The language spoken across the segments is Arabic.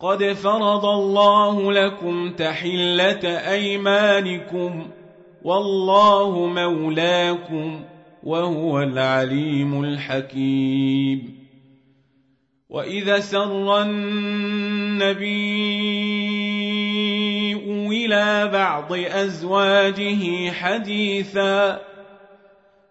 قد فرض الله لكم تحلة أيمانكم والله مولاكم وهو العليم الحكيم. وإذا سر النبي إلى بعض أزواجه حديثا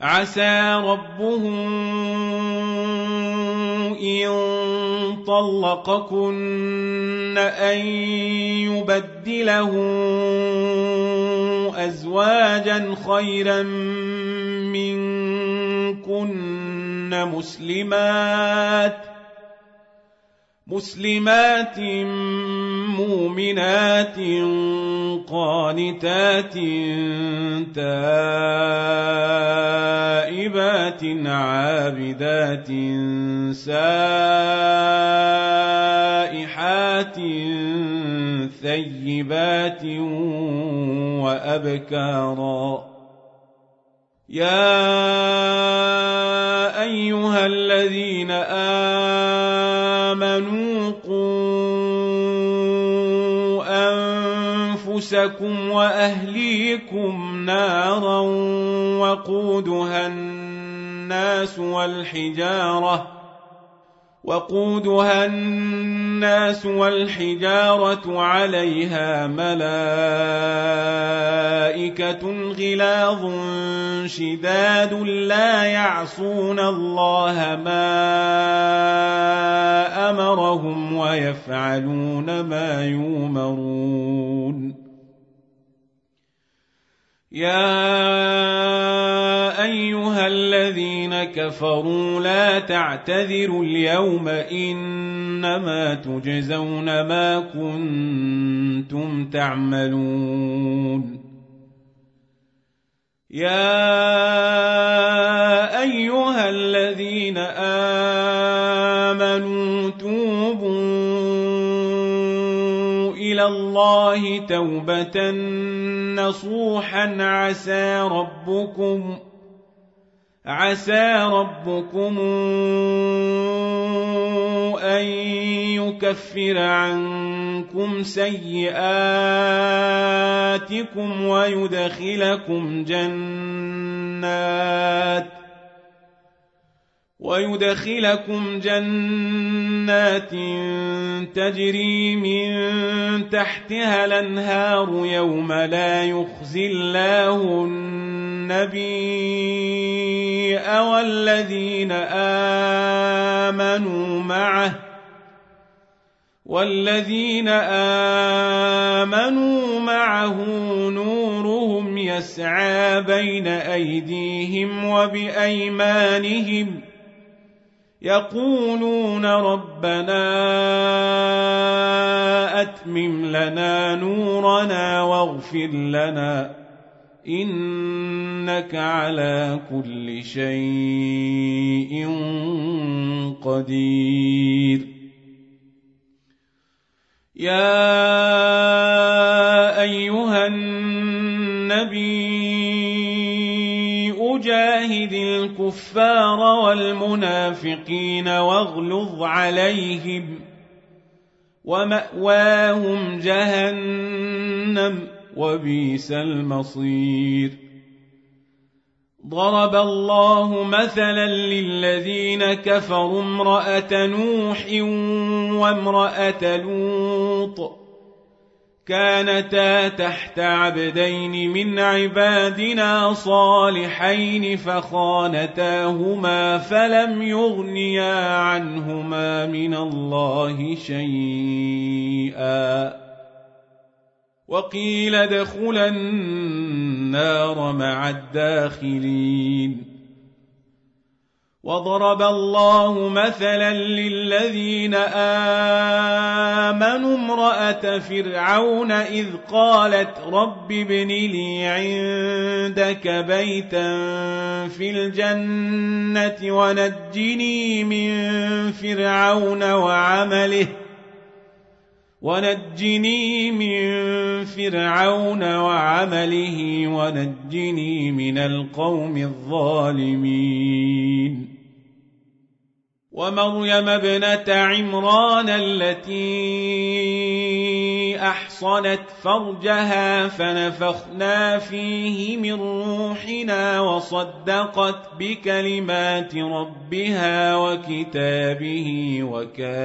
عسى ربه إن طلقكن أن يبدله أزواجا خيرا منكن مسلمات مسلمات مؤمنات قانتات تائبات عابدات سائحات ثيبات وأبكارا. يا أيها الذين آمنوا قوا أنفسكم وأهليكم نارا وقودها الناس والحجارة وقودها الناس والحجارة عليها ملائكة غلاظ شداد لا يعصون الله ما أمرهم ويفعلون ما يؤمرون يا أيها الذين كفروا لا تعتذروا اليوم إنما تجزون ما كنتم تعملون. يا أيها الذين آمنوا توبوا إلى الله توبة نصوحا عسى ربكم عسى ربكم أن يكفر عنكم سيئاتكم ويدخلكم جنات ويدخلكم جنات تجري من تحتها الأنهار يوم لا يخزي الله النبي والذين آمنوا معه والذين آمنوا معه نورهم يسعى بين أيديهم وبأيمانهم يقولون ربنا أتمم لنا نورنا واغفر لنا إنك على كل شيء قدير. يا أيها النبي جاهد الكفار والمنافقين واغلظ عليهم ومأواهم جهنم. وبئس المصير. ضرب الله مثلا للذين كفروا امرأة نوح وامرأة لوط. كانتا تحت عبدين من عبادنا صالحين فخانتاهما فلم يغنيا عنهما من الله شيئا. وقيل ادخلا النار مع الداخلين. وضرب الله مثلا للذين آمنوا امرأة فرعون إذ قالت رب ابن لي عندك بيتا في الجنة ونجني من فرعون وعمله. ونجني من فرعون وعمله ونجني من القوم الظالمين. ومريم ابنة عمران التي أحصنت فرجها فنفخنا فيه من روحنا وصدقت بكلمات ربها وكتابه وكان